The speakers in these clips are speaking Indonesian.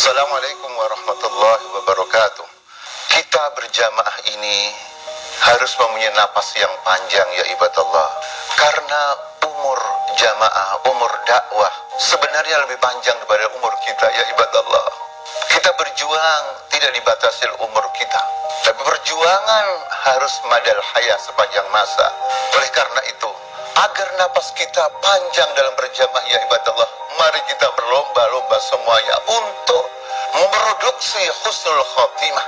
Assalamualaikum warahmatullahi wabarakatuh. Kita berjamaah ini harus mempunyai napas yang panjang ya ibadah Allah. Karena umur jamaah, umur dakwah sebenarnya lebih panjang daripada umur kita ya ibadah Allah. Kita berjuang tidak dibatasi umur kita. Tapi perjuangan harus madal haya sepanjang masa. Oleh karena itu, agar napas kita panjang dalam berjamaah ya ibadah Allah, mari kita berlomba-lomba semuanya untuk memproduksi husnul khotimah.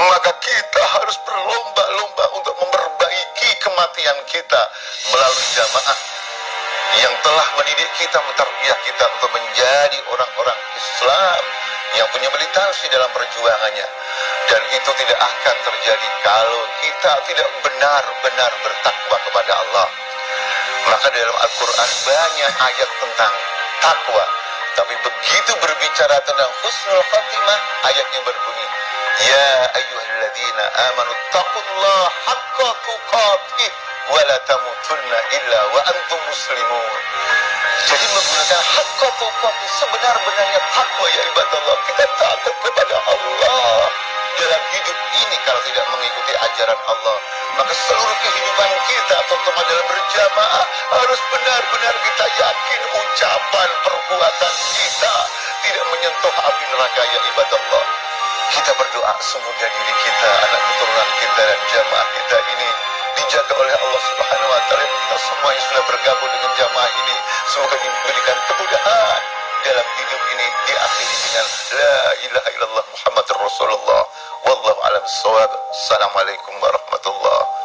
Maka kita harus berlomba-lomba untuk memperbaiki kematian kita melalui jamaah yang telah mendidik kita, mentarbiah kita untuk menjadi orang-orang Islam yang punya militansi dalam perjuangannya. Dan itu tidak akan terjadi kalau kita tidak benar-benar bertakwa kepada Allah. Maka dalam Al-Quran banyak ayat tentang takwa. Tapi begitu berbicara tentang husnul khatimah, ayatnya berbunyi, Ya ayyuhalladzina amanu taqullah haqqa tuqatih wa la tamutunna illa wa antum muslimun. Jadi menggunakan haqqa tuqatih sebenar-benarnya takwa ya ibadah Allah. Kita takut mengikuti ajaran Allah maka seluruh kehidupan kita terutama dalam berjamaah harus benar-benar kita yakin ucapan perbuatan kita tidak menyentuh api neraka ya ibadah Allah kita berdoa semoga diri kita anak keturunan kita dan jamaah kita ini dijaga oleh Allah Subhanahu wa taala. Kita semua yang sudah bergabung dengan jamaah ini semoga diberikan kemudahan dalam hidup ini diakhiri dengan la ilaha illallah Muhammad Rasulullah assalamualaikum warahmatullahi